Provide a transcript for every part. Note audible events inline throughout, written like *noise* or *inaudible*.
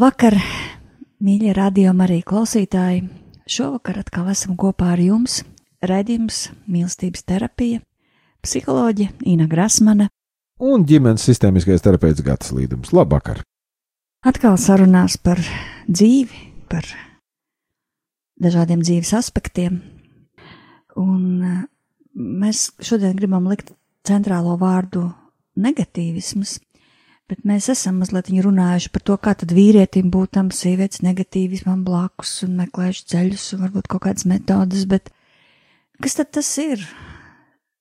Labvakar, mīļie radiokamā arī klausītāji! Šovakar atkal esam kopā ar jums. Redījums, mīlestības terapija, psiholoģija Ina Grasmana un ģimenes sistēmiskais terapeits Gatis Līdums. Labvakar! Atkal sarunās par dzīvi, par dažādiem dzīves aspektiem. Un eh, mēs šodien gribam likt centrālo vārdu negatīvisms, Bet mēs esam mazliet runājuši par to, kā tad vīrietim būt tam sievietes negatīvismam blakus un meklējuši ceļus un varbūt kaut kādas metodas, bet kas tad tas ir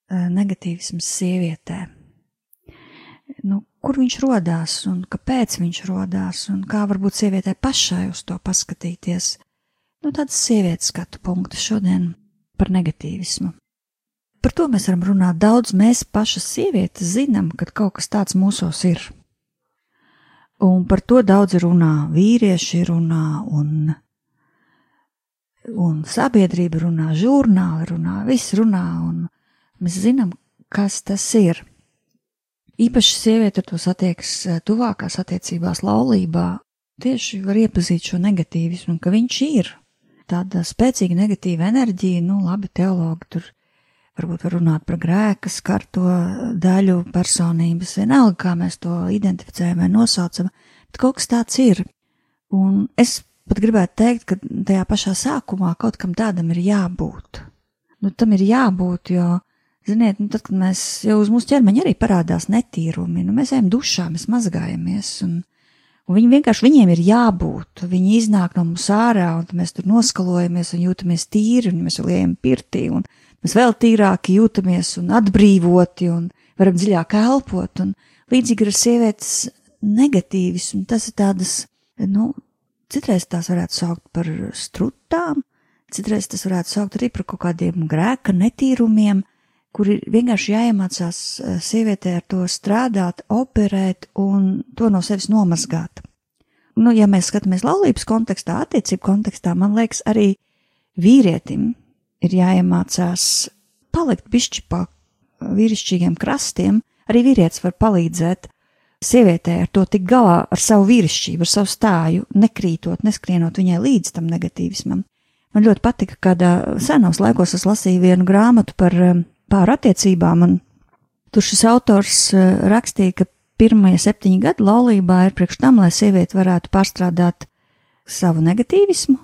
negatīvisms sievietē? Nu, kur viņš rodās un kāpēc viņš rodās un kā varbūt sievietē pašai uz to paskatīties? Nu, tāds sievietes skatu punkts šodien par negatīvismu. Par to mēs varam runāt daudz. Mēs pašas sievietes zinām, ka kaut kas tāds mūsos ir. Un par to daudz runā, vīrieši runā, un, un sabiedrība runā, žurnāli runā, viss runā, un mēs zinām, kas tas ir. Īpaši sieviete to satiekas eh, tuvākās attiecībās, laulībā, tieši var iepazīt šo negatīvismu, ka viņš ir tāda spēcīga negatīva enerģija, nu labi, teologi tur varbūt var runāt par grēka skarto daļu personības, vienalga, kā mēs to identificējam vai nosaucam, bet kaut kas tāds ir. Un es pat gribētu teikt, ka tajā pašā sākumā kaut kam tādam ir jābūt. Nu, tam ir jābūt, jo, ziniet, nu, tad, kad mēs jau uz mūsu ķermeņa arī parādās netīrumi, nu, mēs ejam dušā, mēs mazgājamies, un, un viņi vienkārši, viņiem ir jābūt, viņi iznāk no mums ārā, un mēs tur noskalojamies un jūtamies tīri, un mēs vēl ejam pirtī, un mēs vēl tīrāki jūtamies un atbrīvoti un varam dziļāk elpot. Un līdzīgi ar sievietes negatīvismu, tas ir tādas, nu, citreiz tās varētu saukt par strutām, citreiz tas varētu saukt arī par kaut kādiem grēka netīrumiem, kur ir vienkārši jāiemācās eh, sievietē ar to strādāt, operēt un to no sevis nomazgāt. Nu, ja mēs skatāmies laulības kontekstā, attiecību kontekstā, man liekas, arī vīrietim ir jāiemācās palikt bišķi pa vīrišķīgiem krastiem, arī vīrietis var palīdzēt sievietē ar to tik galā, ar savu vīrišķību, ar savu stāju, nekrītot, neskrienot viņai līdz tam negatīvismam. Man ļoti patika, kad senos laikos es lasīju vienu grāmatu par pāru attiecībām, un tur šis autors rakstīja, ka pirmie septiņi gadi laulībā ir priekš tam, lai sieviete varētu pārstrādāt savu negatīvismu,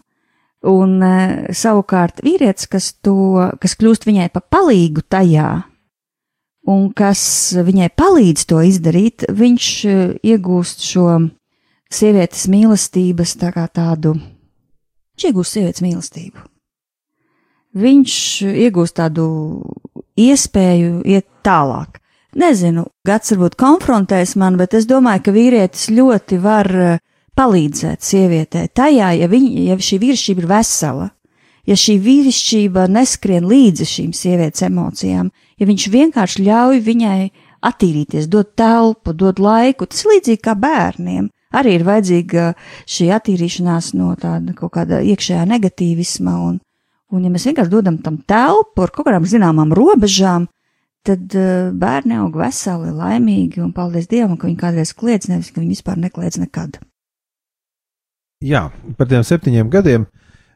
Un e, savukārt vīrietis, kas to, kas kļūst viņai pa palīgu tajā, un kas viņai palīdz to izdarīt, viņš e, iegūst šo sievietes mīlestības tā kā tādu, viņš iegūst sievietes mīlestību. Viņš iegūst tādu iespēju iet tālāk. Nezinu, gads varbūt konfrontēs man, bet es domāju, ka vīrietis ļoti var uh, palīdzēt sievietē tajā, ja, viņa, ja šī vīrišķība ir vesela, ja šī vīrišķība neskrien līdzi šīm sievietes emocijām, ja viņš vienkārši ļauj viņai attīrīties, dot telpu, dot laiku, tas līdzīgi kā bērniem. Arī ir vajadzīga šī attīrīšanās no tāda kaut kāda iekšējā negatīvisma, un, un ja mēs vienkārši dodam tam telpu ar kaut kādām zināmām robežām, tad uh, bērni aug veseli, laimīgi, un paldies Dievam, ka viņi kādreiz kliedz, nevis ka viņi vispār nekliedz nekad. Jā, par tiem septiņiem gadiem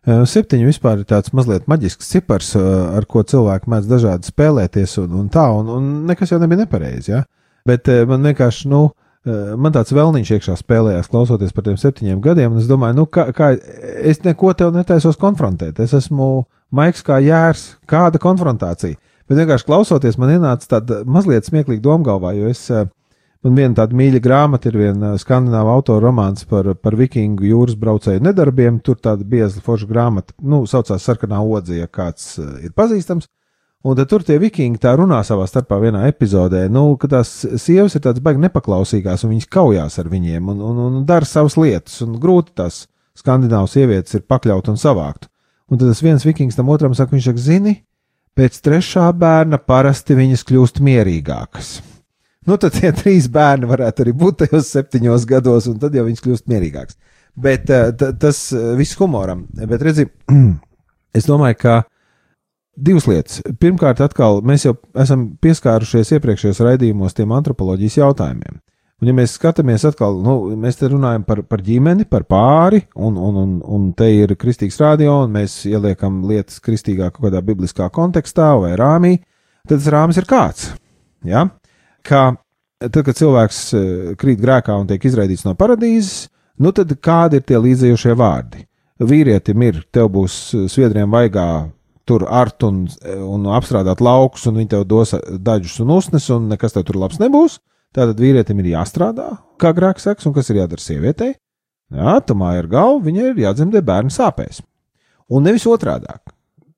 Uh, septiņi vispār ir tāds mazliet maģisks cipars, uh, ar ko cilvēki mēdz dažādi spēlēties, un, un tā, un, un nekas jau nebija nepareizi. Ja? Bet uh, man vienkārši, nu, man tāds vēlniņš iekšā spēlējās, klausoties par tiem septiņiem gadiem, un es domāju, nu, kā, kā es neko tev netaisos konfrontēt. Es esmu maigs kā jērs, kāda konfrontācija. Bet vienkārši klausoties, man ienāca tāda mazliet smieklīga doma galvā, jo es uh, Man viena tāda mīļa grāmata ir viena skandināva autora romāns par, par vikingu jūras braucēju nedarbiem. Tur tāda bieza forša grāmata, nu, saucās Sarkanā odze, ja kāds ir pazīstams. Un tad tur tie vikingi tā runā savā starpā vienā epizodē, nu, ka tās sievas ir tādas baigi nepaklausīgās, un viņas kaujās ar viņiem un, un, un dara savas lietas, un grūti tās skandināvu sievietes ir pakļaut un savākt. Un tad tas viens vikings tam otram saka, viņš saka, zini, pēc trešā bērna parasti viņas kļūst mierīgākas. Nu, tad tie trīs bērni varētu arī būt tajos septiņos gados, un tad jau viņš kļūst mierīgāks. Bet uh, tas uh, viss humoram. Bet redzi, *clears throat* es domāju, ka divas lietas. Pirmkārt, atkal mēs jau esam pieskārušies iepriekšējos raidījumos tiem antropoloģijas jautājumiem. Un, ja mēs skatāmies atkal, nu, mēs te runājam par, par ģimeni, par pāri, un, un, un, un te ir kristīgs radio, un mēs ieliekam lietas kristīgā kaut kādā bibliskā kontekstā vai rāmī, tad tas rāmis ir kāds. Ja? Ka tad, kad cilvēks e, krīt grēkā un tiek izraidīts no paradīzes, nu tad kādi ir tie līdzējošie vārdi? Vīrietim ir, tev būs e, sviedriem vaigā tur art un, e, un apstrādāt laukus, un viņi tev dos daļus un usnes, un nekas tev tur labs nebūs. Tātad vīrietim ir jāstrādā, kā grēks seks, un kas ir jādara sievietei? Jā, tamā ir galva, viņai ir jādzemdē bērnu sāpēs. Un nevis otrādāk.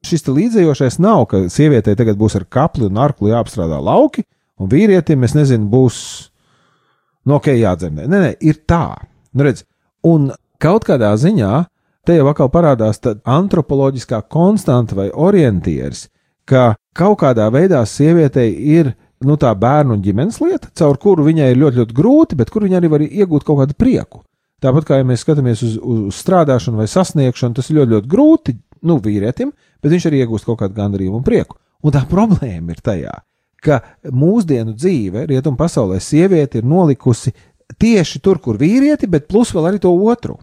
Šis līdzējošais nav, ka sievietei tagad būs ar kapli un arkli jāapstrādā lauki, Un vīrietim, es nezinu, būs nu, ok, jādzemdē. Nē, nē, ir tā. Nu, redz, un kaut kādā ziņā te jau atkal parādās tā antropoloģiskā konstanta vai orientieris, ka kaut kādā veidā sievietei ir nu, tā bērnu ģimenes lieta, caur kuru viņai ir ļoti, ļoti grūti, bet kur viņa arī var iegūt kaut kādu prieku. Tāpat kā ja mēs skatāmies uz, uz strādāšanu vai sasniegšanu, tas ir ļoti, ļoti grūti nu, vīrietim, bet viņš arī iegūst kaut kādu gandarījumu un prieku. Un tā problēma ir tajā, ka mūsdienu dzīve, rietumu pasaulē, sieviete ir nolikusi tieši tur, kur vīrieti, bet plus vēl arī to otru.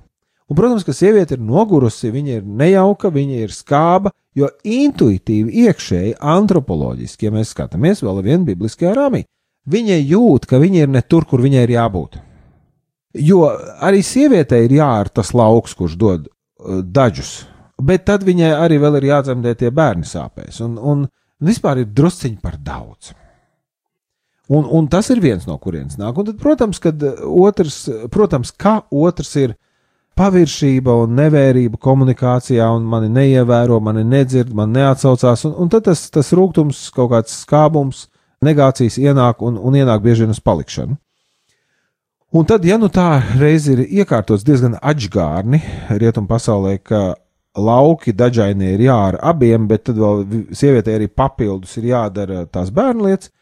Un, protams, ka sieviete ir nogurusi, viņa ir nejauka, viņa ir skāba, jo intuitīvi, iekšēji, antropoloģiski, ja mēs skatāmies vēl vienā bibliskajā rāmī, viņa jūt, ka viņa ir ne tur, kur viņai ir jābūt. Jo arī sievietei ir jāar tas lauks, kurš dod uh, daļus, bet tad viņai arī vēl ir jādzemdē tie bērni sāpēs. Un, un vispār ir drusciņi par daudz. Un, un tas ir viens no kurienes nāk. Un tad, protams, kad otrs, protams, kā otrs ir paviršība un nevērība komunikācijā, un mani neievēro, mani nedzird, man neatsaucās, un, un tad tas, tas rūkums, kaut kāds skābums, negācijas ienāk un, un ienāk bieži vien uz palikšanu. Un tad, ja nu tā reiz ir iekārtots diezgan atžgārni rietumu pasaulē, ka lauki dažainie ir jādara abiem, bet tad vēl sievietei arī papildus ir jādara tās bērnu lietas.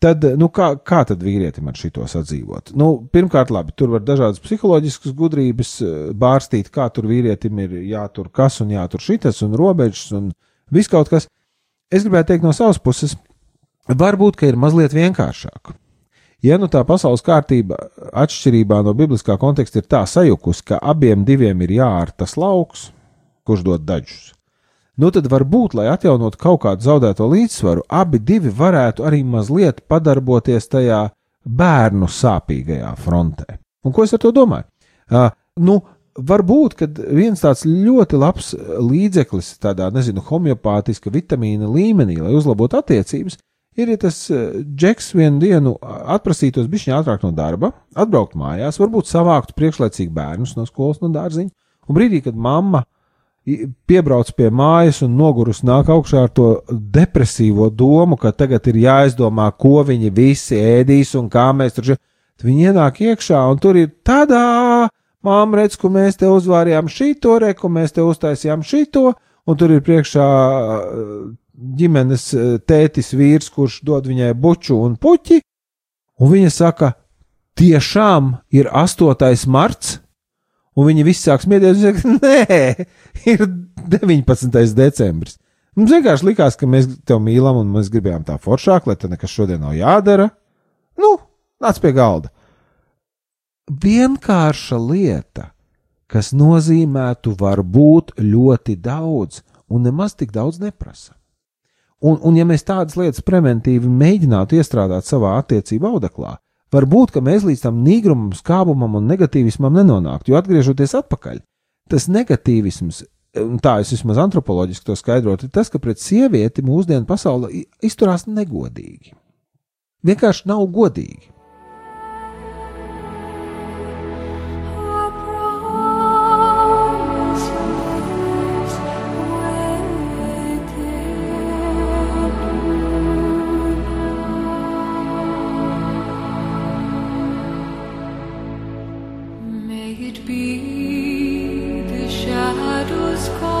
Tad, nu, kā, kā tad vīrietim ar šito sadzīvot? Nu, pirmkārt, labi, tur var dažādas psiholoģiskas gudrības eh, bārstīt, kā tur vīrietim ir jātur kas un jātur šitas un robežas un viss kaut kas. Es gribētu teikt no savas puses, varbūt, ka ir mazliet vienkāršāk. Ja nu tā pasaules kārtība atšķirībā no bibliskā konteksta ir tā sajukusi, ka abiem diviem ir jārtas lauks, kurš dod daļus. Nu tad varbūt, lai atjaunotu kaut kādu zaudēto līdzsvaru, abi divi varētu arī mazliet padarboties tajā bērnu sāpīgajā frontē. Un ko es ar to domāju? Uh, nu, varbūt, viens tāds ļoti labs līdzeklis, tādā, nezinu, homeopātiska vitamīna līmenī, lai uzlabotu attiecības, ir, ja tas džeks vienu dienu atprasītos bišķiņā ātrāk no darba, atbraukt mājās, varbūt savāktu priekšlaicīgi bērnus no skolas, no dārziņa, un brīdī, kad mamma piebrauc pie mājas un nogurus nāk augšā ar to depresīvo domu, ka tagad ir jāizdomā, ko viņi visi ēdīs un kā mēs tur. Viņi ienāk iekšā un tur ir tādā, māma redz, ko mēs te uzvārījām šito, re, ko mēs te uztaisījām šito, un tur ir priekšā uh, ģimenes uh, tētis vīrs, kurš dod viņai buču un puķi, un viņa saka, tiešām ir 8. marts, un viņi visi sāk smieties, un saka, nē, ir 19. decembris. Mums vienkārši likās, ka mēs tevi mīlam, un mēs gribējām tā foršāk, lai tev nekas šodien nav jādara. Nu, nāc pie galda. Vienkārša lieta, kas nozīmētu varbūt ļoti daudz, un nemaz tik daudz neprasa. Un, un ja mēs tādas lietas preventīvi mēģinātu iestrādāt savā attiecību audeklā, varbūt mēs līdz tam nīgrumam, skābumam un negatīvismam nenonāktu, jo atgriežoties atpakaļ, tas negatīvisms, tā es vismaz antropoloģiski to skaidrotu, ir tas, ka pret sievieti mūsdienu pasaule izturās negodīgi. Vienkārši nav godīgi. May it be the shadows call.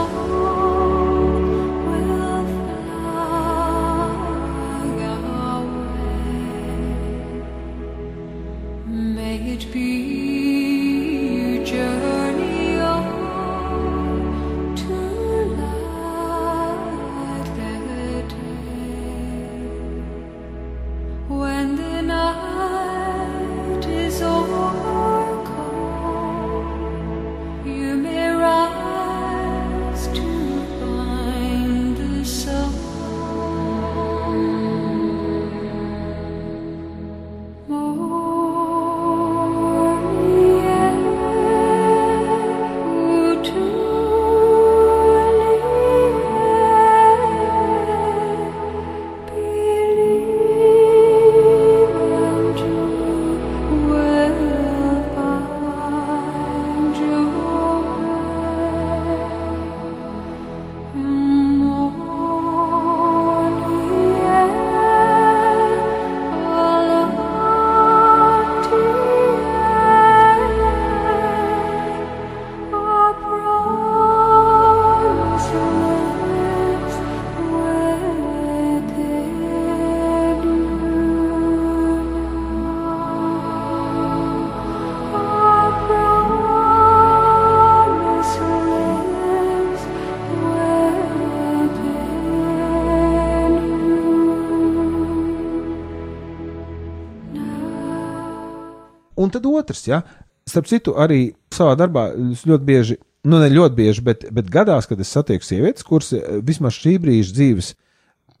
Un tad otrs, ja, starp citu, arī savā darbā ļoti bieži, nu ne ļoti bieži, bet, bet gadās, kad es satieku sievietes, kuras eh, vismaz šī brīža dzīves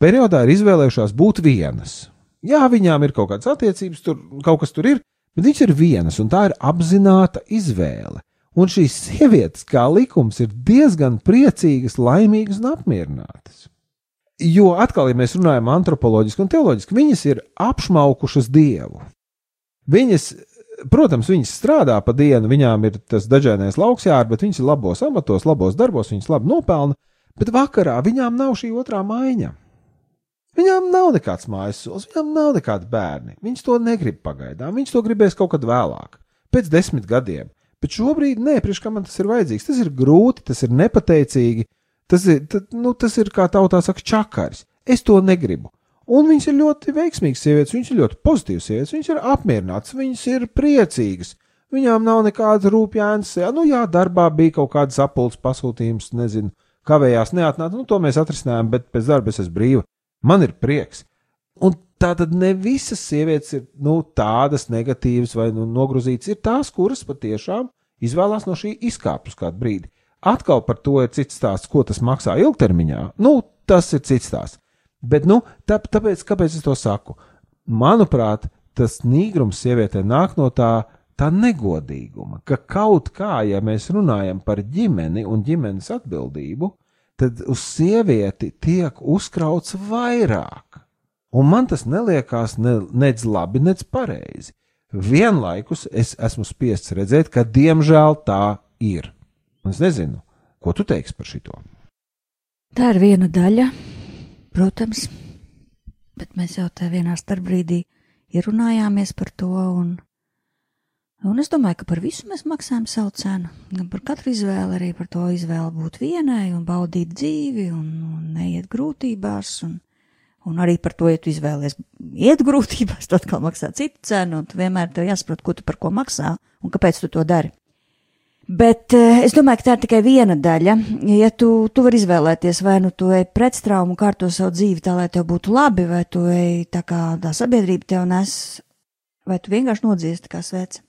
periodā ir izvēlējušās būt vienas. Jā, viņām ir kaut kādas attiecības, tur kaut kas tur ir, bet viņas ir vienas, un tā ir apzināta izvēle. Un šīs sievietes, kā likums, ir diezgan priecīgas, laimīgas un apmierinātas. Jo atkal, ja mēs runājam antropoloģiski un teoloģiski, viņas ir apšaukušas dievu. Viņas protams, viņas strādā pa dienu, viņām ir tas dažādais lauks jārada, bet viņas ir labos amatos, labos darbos, viņas labi nopelna, bet vakarā viņām nav šī otrā maiņa. Viņām nav nekāds mājas solis, viņām nav nekādi bērni. Viņas to negrib pagaidām, viņas to gribēs kaut kad vēlāk, pēc desmit gadiem. Bet šobrīd, nē, priekš kā man tas ir vajadzīgs, tas ir grūti, tas ir nepateicīgi, tas ir, tad, nu, tas ir kā tautā saka, čakars. Es to negribu. Un viņas ir ļoti veiksmīgas sievietes, viņas ir ļoti pozitīvas sievietes, viņas ir apmierinātas, viņas ir priecīgas. Viņām nav nekādas rūpjānas, nu jā, darbā bija kaut kāds apelsīns pasūtījums, nezinu, kavējās neatnāca, nu to mēs atrisinājām, bet pēc darba es esmu brīva. Man ir prieks. Un tā tad ne visas sievietes ir nu, tādas negatīvas vai nu, nogrūzītas, ir tās, kuras patiešām izvēlās no šī izkāpt uz kādu brīdi. Atkal par to ir cits stāsts, ko tas maksā ilgtermiņā. Nu, tas ir cits stāsts. Bet, nu, tā, tāpēc, kāpēc es to saku? Manuprāt, tas nīgrums sievietē nāk no tā, tā negodīguma, ka kaut kā, ja mēs runājam par ģimeni un ģimenes atbildību, tad uz sievieti tiek uzkrauts vairāk. Un man tas neliekās ne, nec labi, nec pareizi. Vienlaikus es esmu spiests redzēt, ka diemžēl tā ir. Un es nezinu, ko tu teiksi par šito. Tā ir viena daļa Protams, bet mēs jau te vienā starpbrīdī ierunājāmies par to, un, un es domāju, ka par visu mēs maksājam savu cenu. Gan par katru izvēli, arī par to izvēli būt vienai un baudīt dzīvi un, un neiet grūtībās. Un, Un arī par to, ja tu izvēlies iet grūtībās, tad atkal maksā citu cenu, un tu vienmēr tev jāsaprot, ko tu par ko maksā un kāpēc tu to dari. Bet uh, es domāju, ka tā ir tikai viena daļa. Ja tu, tu vari izvēlēties, vai nu tu ej pretstraumu, kārto savu dzīvi tā, lai tev būtu labi, vai tu ej tā kā tā sabiedrība tev nes, vai tu vienkārši nodziesti kā svece.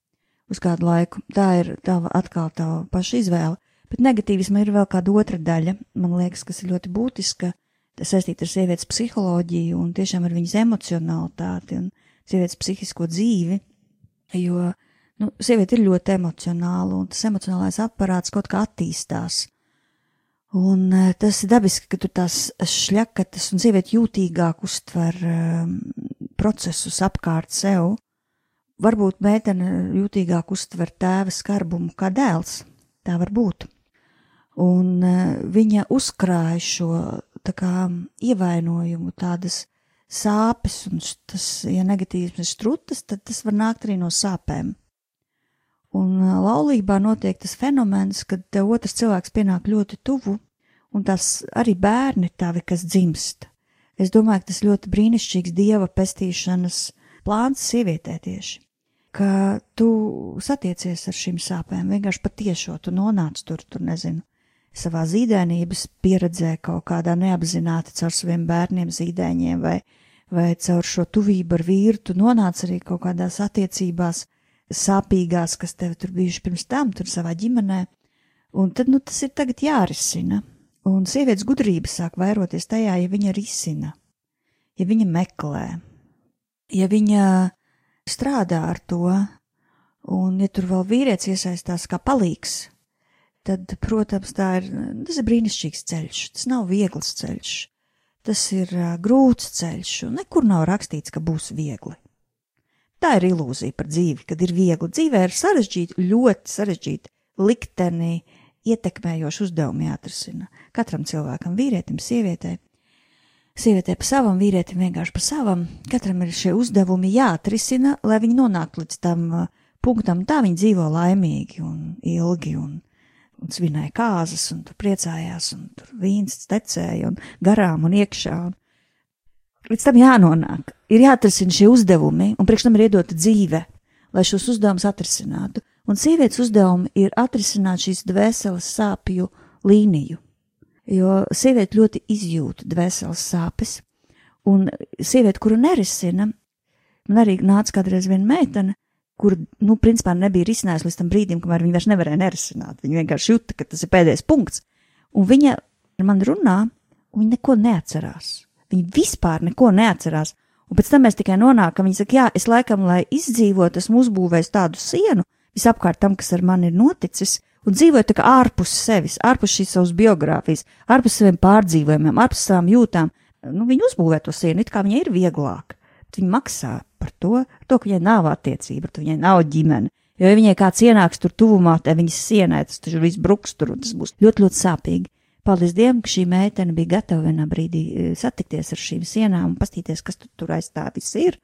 uz kādu laiku. Tā ir tava atkal tava paša izvēle. Bet negatīvisma ir vēl kāda otra daļa, man liekas, kas ir ļoti būtiska, tas saistīta ar sievietes psiholoģiju un tiešām ar viņas emocionalitāti un sievietes psihisko dzīvi, jo, nu, sieviete ir ļoti emocionāla un tas emocionālais aparāts kaut kā attīstās. Un eh, tas ir dabiski, ka tur tās šļakatas un sieviete jūtīgāk uztver um, procesus apkārt sev. Varbūt meitene jūtīgāk uztver tēva skarbumu kā dēls. Tā var būt. Un uh, viņa uzkrāja šo tā kā ievainojumu, tādas sāpes, un tas, ja negatīvs ir strutas, tad tas var nākt arī no sāpēm. Un laulībā notiek tas fenomens, kad otrs cilvēks pienāk ļoti tuvu, un tas arī bērni tavi, kas dzimst. Es domāju, ka tas ļoti brīnišķīgs dieva pestīšanas plāns sievietē tieši. Ka tu satiecies ar šīm sāpēm, vienkārši patiešo, tu nonāc tur, tur nezinu, savā zīdēnības pieredzē kaut kādā neapzināti caur saviem bērniem zīdēņiem vai, vai caur šo tuvību ar vīru, tu nonāc arī kaut kādās attiecībās sāpīgās, kas tev tur bijuši pirms tam, tur savā ģimenē, un tad, nu, tas ir tagad jārisina. Un sievietes gudrība sāk vairoties tajā, ja viņa risina, ja viņa meklē, ja viņa strādā ar to, un ja tur vēl vīrietis iesaistās kā palīgs, tad, protams, tā ir, tas ir brīnišķīgs ceļš, tas nav viegls ceļš, tas ir grūts ceļš, un nekur nav rakstīts, ka būs viegli. Tā ir ilūzija par dzīvi, kad ir viegli. Dzīvē ir sarežģīti, ļoti sarežģīti likteni, ietekmējoši uzdevumi jāatrisina. Katram cilvēkam, vīrietim, sievietei. Sievietē pa savam, vīrietim vienkārši pa savam. Katram ir šie uzdevumi jāatrisina, lai viņi nonāktu līdz tam uh, punktam, tā viņi dzīvo laimīgi un ilgi un, un svinēja kāzas un tur priecājās un tur vīns tecēja un garām un iekšā. Un līdz tam jānonāk. Ir jāatrisina šie uzdevumi un priekš tam ir iedota dzīve, lai šos uzdevumus atrisinātu. Un sievietes uzdevumi ir atrisināt šīs dvēseles sāpju līniju, jo sieviete ļoti izjūt dvēseles sāpes, un sieviete, kuru nerisina, man arī nāca kādreiz viena meitene, kur, nu, principā nebija risinājusi līdz tam brīdim, kamēr viņa vairs nevarēja nerisināt. Viņa vienkārši jūta, ka tas ir pēdējais punkts, un viņa ar mani runā, un viņa neko neatcerās. Viņa vispār neko neatcerās. Un pēc tam mēs tikai nonākam, viņa saka, jā, es laikam, lai izdzīvotu, esmu uzbūvējis tādu sienu, visapkārt tam, kas ar mani ir noticis, un dzīvoju tā kā ārpus sevis, ārpus šīs savas biogrāfijas, ārpus saviem pārdzīvojumiem, ārpus savām jūtām. Nu, viņi uzbūvē to sienu, it kā viņai ir vieglāk. Viņa maksā par to, to, ka viņai nav attiecība, ka viņai nav ģimene. Jo, ja viņai kāds ienāks tur tuvumā, tad viņas sienē tas taču viss bruks tur, un tas būs ļoti, ļoti sāpīgi. Paldies Dievam, ka šī meitene bija gatava vienā brīdī e, satikties ar šīm sienām un pastīties, kas tur, tur aiz tā viss ir.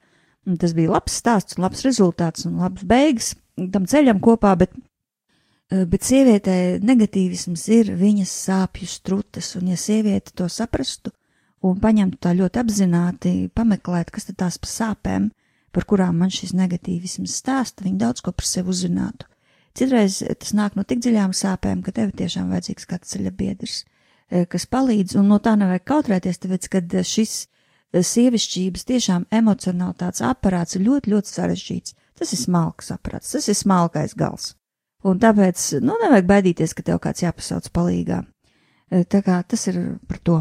Un tas bija labs stāsts un labs rezultāts un labs beigas tam ceļam kopā, bet, eh, bet sievietē negatīvisms ir viņas sāpju strutes, un ja sieviete to saprastu un paņemtu tā ļoti apzināti, pameklēt, kas tad tās pa sāpēm, par kurām man šis negatīvisms stāsta, viņa daudz ko par sevi uzzinātu. Citreiz tas nāk no tik dziļām sāpēm, ka tev tiešām vajadzīgs kāds ceļa biedrs, eh, kas palīdz, un no tā nevajag kautrēties, tāpēc, ka šis eh, sievišķības tiešām emocionālitātes aparāts ir ļoti, ļoti sarežģīts. Tas ir smalks saprats, tas ir smalkais gals. Un tāpēc, nu, nevajag baidīties, ka tev kāds jāpasauc palīgā. Tā kā tas ir par to.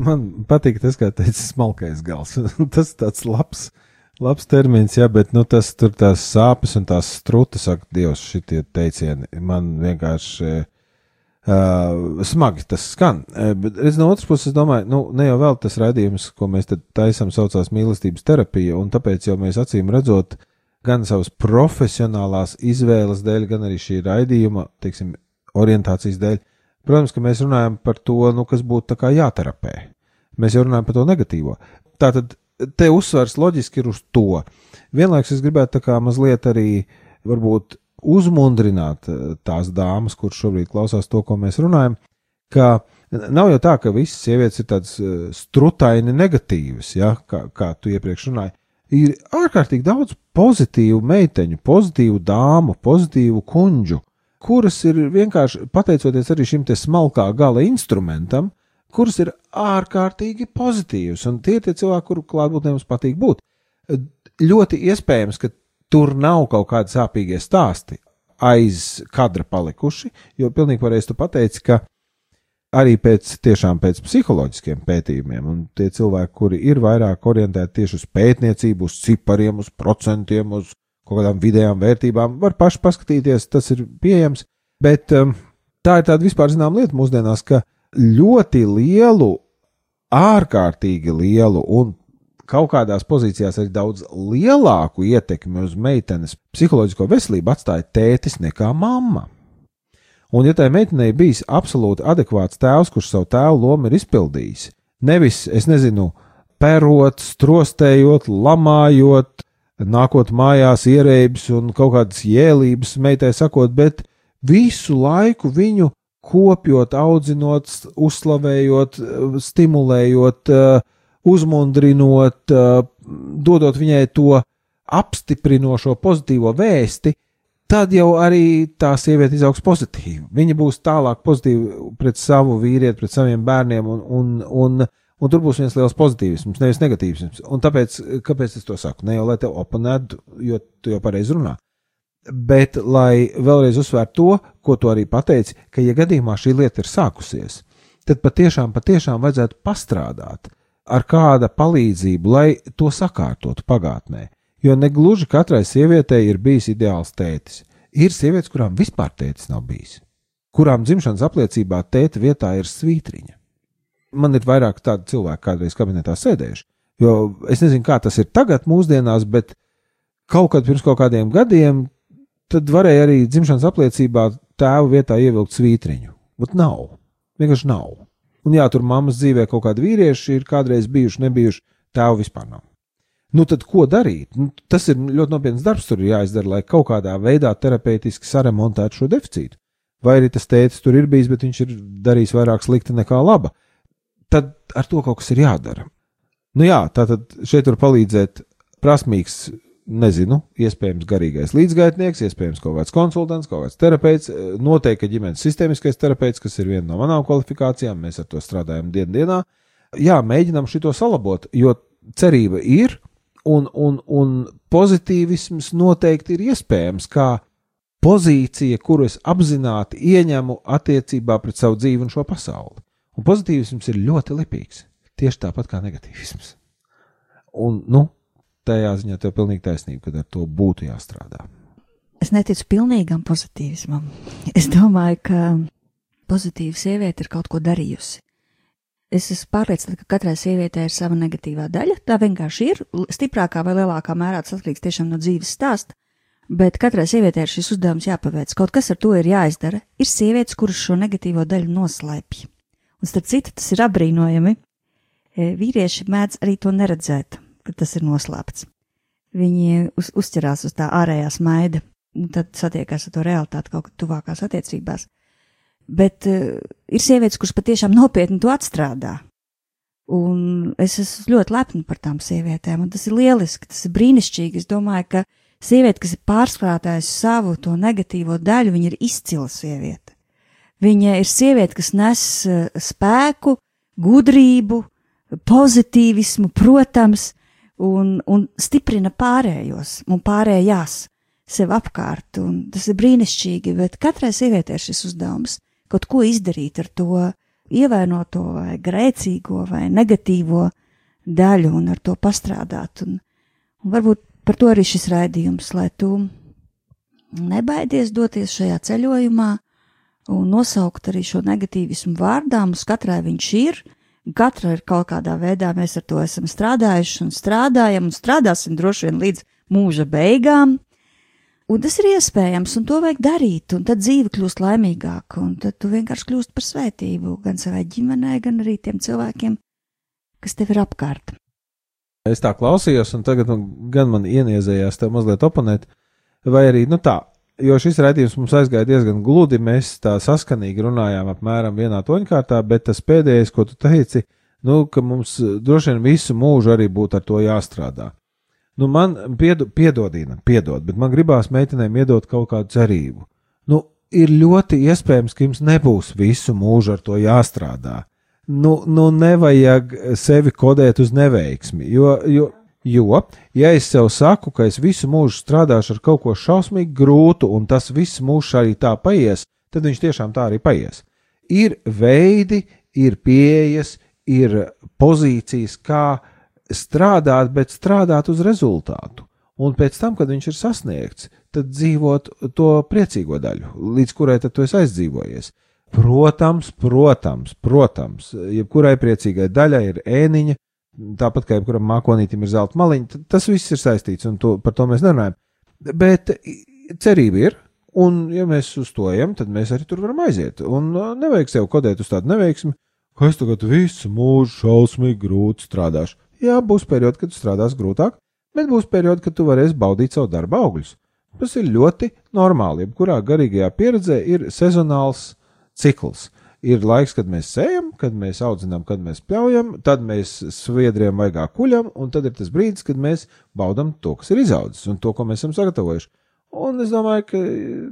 Man patīk tas, kā teica smalkais gals. *laughs* tas tāds labs, labs termins, jā, bet nu, tas tur tās sāpes un tās strutas, saka, Dievs, šitie teicieni man vienkārši uh, smagi tas skan. Uh, bet es no otras puses domāju, nu, ne jau vēl tas raidījums, ko mēs te taisam, saucās mīlestības terapija, un tāpēc jau mēs acīm redzot, gan savas profesionālās izvēles dēļ, gan arī šī raidījuma, teiksim, orientācijas dēļ, Protams, ka mēs runājam par to, nu, kas būtu jāterapē. Mēs jau runājam par to negatīvo. Tātad te uzsvers loģiski ir uz to. Vienlaikus es gribētu tā kā mazliet arī varbūt uzmundrināt eh, tās dāmas, kuras šobrīd klausās to, ko mēs runājam, ka nav jau tā, ka visas sievietes ir tādas eh, strutaini negatīvas, ja, kā, kā tu iepriekš runāji. Ir ārkārtīgi daudz pozitīvu meiteņu, pozitīvu dāmu, pozitīvu kuģu, kuras ir vienkārši pateicoties arī šim smalkā gala instrumentam, kuras ir ārkārtīgi pozitīvas, un tie ir tie cilvēki, kuru klātbūtnē mums patīk būt. Ļoti iespējams, ka tur nav kaut kādi sāpīgie stāsti aiz kadra palikuši, jo pilnīgi pareizi tu pateici, ka arī pēc tiešām pēc psiholoģiskiem pētījumiem, un tie cilvēki, kuri ir vairāk orientēti tieši uz pētniecību, uz cipariem, uz procentiem, uz kaut kādām vidējām vērtībām. Var paši paskatīties, tas ir pieejams. Bet um, tā ir tāda vispār zināma lieta mūsdienās, ka ļoti lielu, ārkārtīgi lielu un kaut kādās pozīcijās arī daudz lielāku ietekmi uz meitenes psiholoģisko veselību atstāja tētis nekā mamma. Un, ja tai meitenei bijis absolūti adekvāts tēvs, kurš savu tēvu lomu ir izpildījis, nevis, es nezinu, perot, strostējot, lamājot, nākot mājās ierēbis un kaut kādas jēlības meitai sakot, bet visu laiku viņu kopjot, audzinot, uzslavējot, stimulējot, uzmundrinot, dodot viņai to apstiprinošo pozitīvo vēsti, tad jau arī tā sieviete izaugs pozitīvi. Viņa būs tālāk pozitīva pret savu vīrieti, pret saviem bērniem, un, un, un un tur būs viens liels pozitīvisms, nevis negatīvisms. Un tāpēc, kāpēc es to saku? Ne jau lai te oponētu, jo tu jau pareizi runā. Bet, lai vēlreiz uzsvērtu to, ko tu arī pateici, ka, ja gadījumā šī lieta ir sākusies, tad patiešām, patiešām vajadzētu pastrādāt ar kāda palīdzību, lai to sakārtotu pagātnē. Jo ne gluži katrai sievietei ir bijis ideāls tētis. Ir sievietes, kurām vispār tētis nav bijis, kurām dzimšanas apliecībā tēta vietā ir svītriņa man ir vairāk tādu cilvēku kādreiz kabinetā sēdējuši. Jo es nezinu, kā tas ir tagad, mūsdienās, bet kaut kad pirms kaut kādiem gadiem, tad varēja arī dzimšanas apliecībā tēva vietā ievilkt svītriņu. Bet nav. Vienkārši nav. Un jā, tur mammas dzīvē kaut kādi vīrieši ir kādreiz bijuši, nebijuši, tēva vispār nav. Nu, tad ko darīt? Nu, tas ir ļoti nopietns darbs, tur ir jāizdara, lai kaut kādā veidā terapeitiski saremontētu šo deficītu. Vai arī tas tēvs tur ir bijis, bet viņš ir darījis vairāk slikta nekā laba tad ar to kaut kas ir jādara. Nu jā, tā tad šeit var palīdzēt prasmīgs, nezinu, iespējams, garīgais līdzgaitnieks, iespējams, kaut kāds konsultants, kaut kāds terapeits, noteikti ģimenes sistēmiskais terapeits, kas ir viena no manām kvalifikācijām, mēs ar to strādājam dienas dienā. Jā, mēģinām šo salabot, jo cerība ir, un, un, un pozitīvisms noteikti ir iespējams, kā pozīcija, kuru es apzināti ieņemu attiecībā pret savu dzīvi un šo pasauli. Un pozitīvisms ir ļoti lipīgs. Tieši tāpat kā negatīvisms. Un, nu, tajā ziņā tev ir pilnīgi taisnība, ka ar to būtu jāstrādā. Es neticu pilnīgam pozitīvismam. Es domāju, ka pozitīva sieviete ir kaut ko darījusi. Es esmu pārliecināta, ka katrai sievietei ir sava negatīvā daļa. Tā vienkārši ir. Stiprākā vai lielākā mērā tas atkarīgs tiešām no dzīves stāsta. Bet katrai sievietei ir šis uzdevums jāpaveic. Kaut kas ar to ir jāizdara. Ir sievietes, kuras šo negatīvo daļu noslēpj. Un starp citu, tas ir apbrīnojami. E, vīrieši mēdz arī to neredzēt, ka tas ir noslēpts. Viņi uz, uzķerās uz tā ārējā smaida, un tad satiekās ar to realitāti kaut kur tuvākās attiecībās. Bet uh, ir sievietes, kuras patiešām nopietni to atstrādā. Un es esmu ļoti lepna par tām sievietēm, un tas ir lieliski, tas ir brīnišķīgi. Es domāju, ka sieviete, kas ir pārskrātājusi savu to negatīvo daļu, viņa ir izcila sieviete. Viņa ir sieviete, kas nes eh, spēku, gudrību, pozitīvismu, protams, un, un stiprina pārējos un pārējās sev apkārt. Un tas ir brīnišķīgi, bet katrai sievietei ir šis uzdevums kaut ko izdarīt ar to ievainoto vai grēcīgo vai negatīvo daļu un ar to pastrādāt. Un, un varbūt par to arī šis raidījums, lai tu nebaidies doties šajā ceļojumā un nosaukt arī šo negatīvismu vārdā, mums katrai viņš ir, katra ir kaut kādā veidā, mēs ar to esam strādājuši un strādājam un strādāsim droši vien līdz mūža beigām. Un tas ir iespējams, un to vajag darīt, un tad dzīve kļūst laimīgāka, un tad tu vienkārši kļūst par svētību gan savai ģimenei, gan arī tiem cilvēkiem, kas tev ir apkārt. Es tā klausījos, un tagad nu, gan man ieniezējās tev mazliet oponēt, vai arī, nu tā, jo šis raidījums mums aizgāja diezgan gludi, mēs tā saskanīgi runājām apmēram vienā toņkārtā, bet tas pēdējais, ko tu teici, nu, ka mums droši vien visu mūžu arī būtu ar to jāstrādā. Nu, man piedo, piedodina, piedod, bet man gribās meitenēm iedot kaut kādu cerību. Nu, ir ļoti iespējams, ka jums nebūs visu mūžu ar to jāstrādā. Nu, nu nevajag sevi kodēt uz neveiksmi, jo, jo, jo, ja es sev saku, ka es visu mūžu strādāšu ar kaut ko šausmīgi grūtu, un tas viss mūžs arī tā paies, tad viņš tiešām tā arī paies. Ir veidi, ir pieejas, ir pozīcijas, kā strādāt, bet strādāt uz rezultātu. Un pēc tam, kad viņš ir sasniegts, tad dzīvot to priecīgo daļu, līdz kurai tad tu esi aizdzīvojies. Protams, protams, protams, jebkurai priecīgai daļai ir ēniņa, tāpat kā jebkuram mākonītam ir zelta maliņa, tas viss ir saistīts, un to, par to mēs nerunājam. Bet cerība ir, un ja mēs uz to ejam, tad mēs arī tur varam aiziet. Un uh, nevajag sev kodēt uz tādu neveiksmi, ka es tagad visu mūžu šausmīgi grūti strādāšu. Jā, būs periodi, kad strādās grūtāk, bet būs periodi, kad tu varēsi baudīt savu darbu augļus. Tas ir ļoti normāli. Jebkurā garīgajā pieredzē ir sezonāls cikls. Ir laiks, kad mēs sējam, kad mēs audzinām, kad mēs pļaujam, tad mēs sviedriem vaigā kuļam, un tad ir tas brīdis, kad mēs baudām to, kas ir izaudzis un to, ko mēs esam sagatavojuši. Un es domāju, ka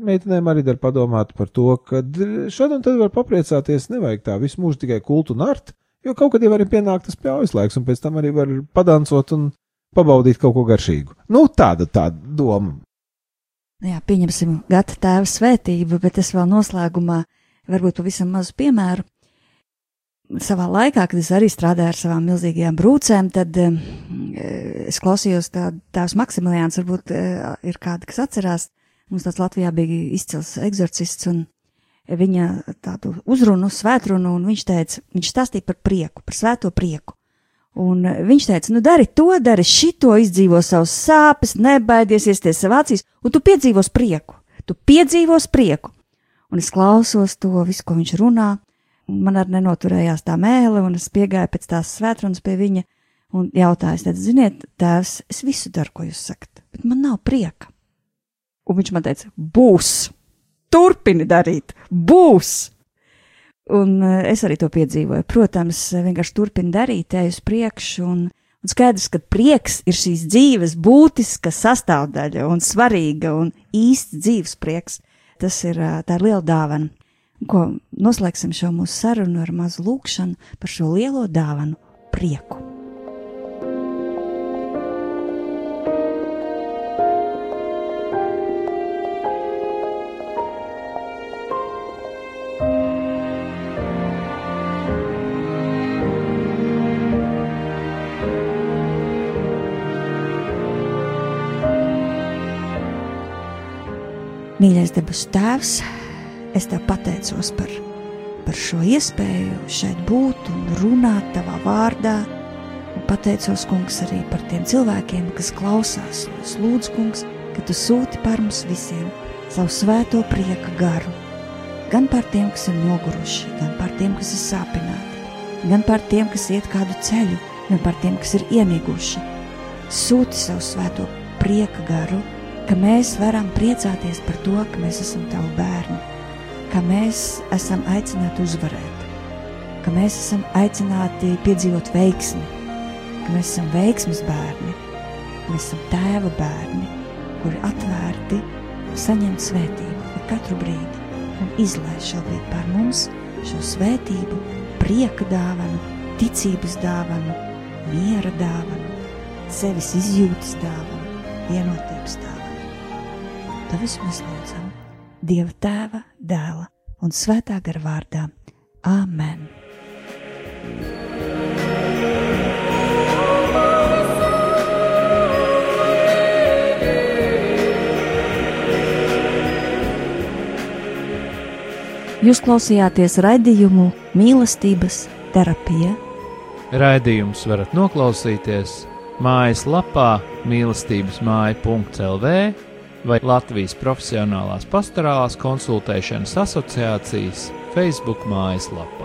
meitenēm arī dar padomāt par to, ka šad un tad var papriecāties, nevajag tā visu mūžu tikai kultu un artu Jo kaut kad jau arī pienāk tas pļaujas laiks, un pēc tam arī var padancot un pabaudīt kaut ko garšīgu. Nu, tāda tāda doma. Jā, pieņemsim gata tēva svētību, bet es vēl noslēgumā varbūt pavisam mazu piemēru. Savā laikā, kad es arī strādāju ar savām milzīgajām brūcēm, tad uh, es klausījos tādu tēvs Maksimiliāns, varbūt uh, ir kādi, kas atcerās. Mums tāds Latvijā bija izcils eksorcists, un viņa tādu uzrunu, svētrunu, un viņš teica, viņš stāstīja par prieku, par svēto prieku. Un viņš teica, nu dari to, dari šito, izdzīvo savus sāpes, nebaidies iesties savā acīs, un tu piedzīvos prieku. Tu piedzīvos prieku. Un es klausos to visu, ko viņš runā, un man arī nenoturējās tā mēle, un es piegāju pēc tās svētrunas pie viņa un jautāju, tad, ziniet, tēvs, es visu daru, ko jūs sakat, bet man nav prieka. Un viņš man teica, būs! turpini darīt, būs. Un eh, es arī to piedzīvoju. Protams, vienkārši turpini darīt, ej uz priekšu, un, un skaidrs, ka prieks ir šīs dzīves būtiska sastāvdaļa un svarīga un īsts dzīves prieks. Tas ir tā ir liela dāvana. Ko noslēgsim šo mūsu sarunu ar mazu lūkšanu par šo lielo dāvanu - prieku. Mīļais debesu Tēvs, es Tev pateicos par, par šo iespēju šeit būt un runāt Tavā vārdā. Un pateicos, Kungs, arī par tiem cilvēkiem, kas klausās. Es lūdzu, Kungs, ka Tu sūti par mums visiem savu svēto prieka garu. Gan par tiem, kas ir noguruši, gan par tiem, kas ir sāpināti, gan par tiem, kas iet kādu ceļu, gan par tiem, kas ir iemiguši. Sūti savu svēto prieka garu ka mēs varam priecāties par to, ka mēs esam tavi bērni, ka mēs esam aicināti uzvarēt, ka mēs esam aicināti piedzīvot veiksmi, ka mēs esam veiksmes bērni, ka mēs esam tēva bērni, kuri atvērti saņemt svētību katru brīdi un izlaiž šobrīd par mums šo svētību, prieka dāvanu, ticības dāvanu, miera dāvanu, sevis izjūtas dāvanu, vienotības dāvanu. Tavis mēs lūdzam, Dieva tēva, dēla un svētā gara vārdā. Āmen! Jūs klausījāties raidījumu mīlestības terapijā. Raidījums varat noklausīties mājaslapā mīlestības māja.clv vai Latvijas Profesionālās pastorālās konsultēšanas asociācijas Facebook mājaslapā.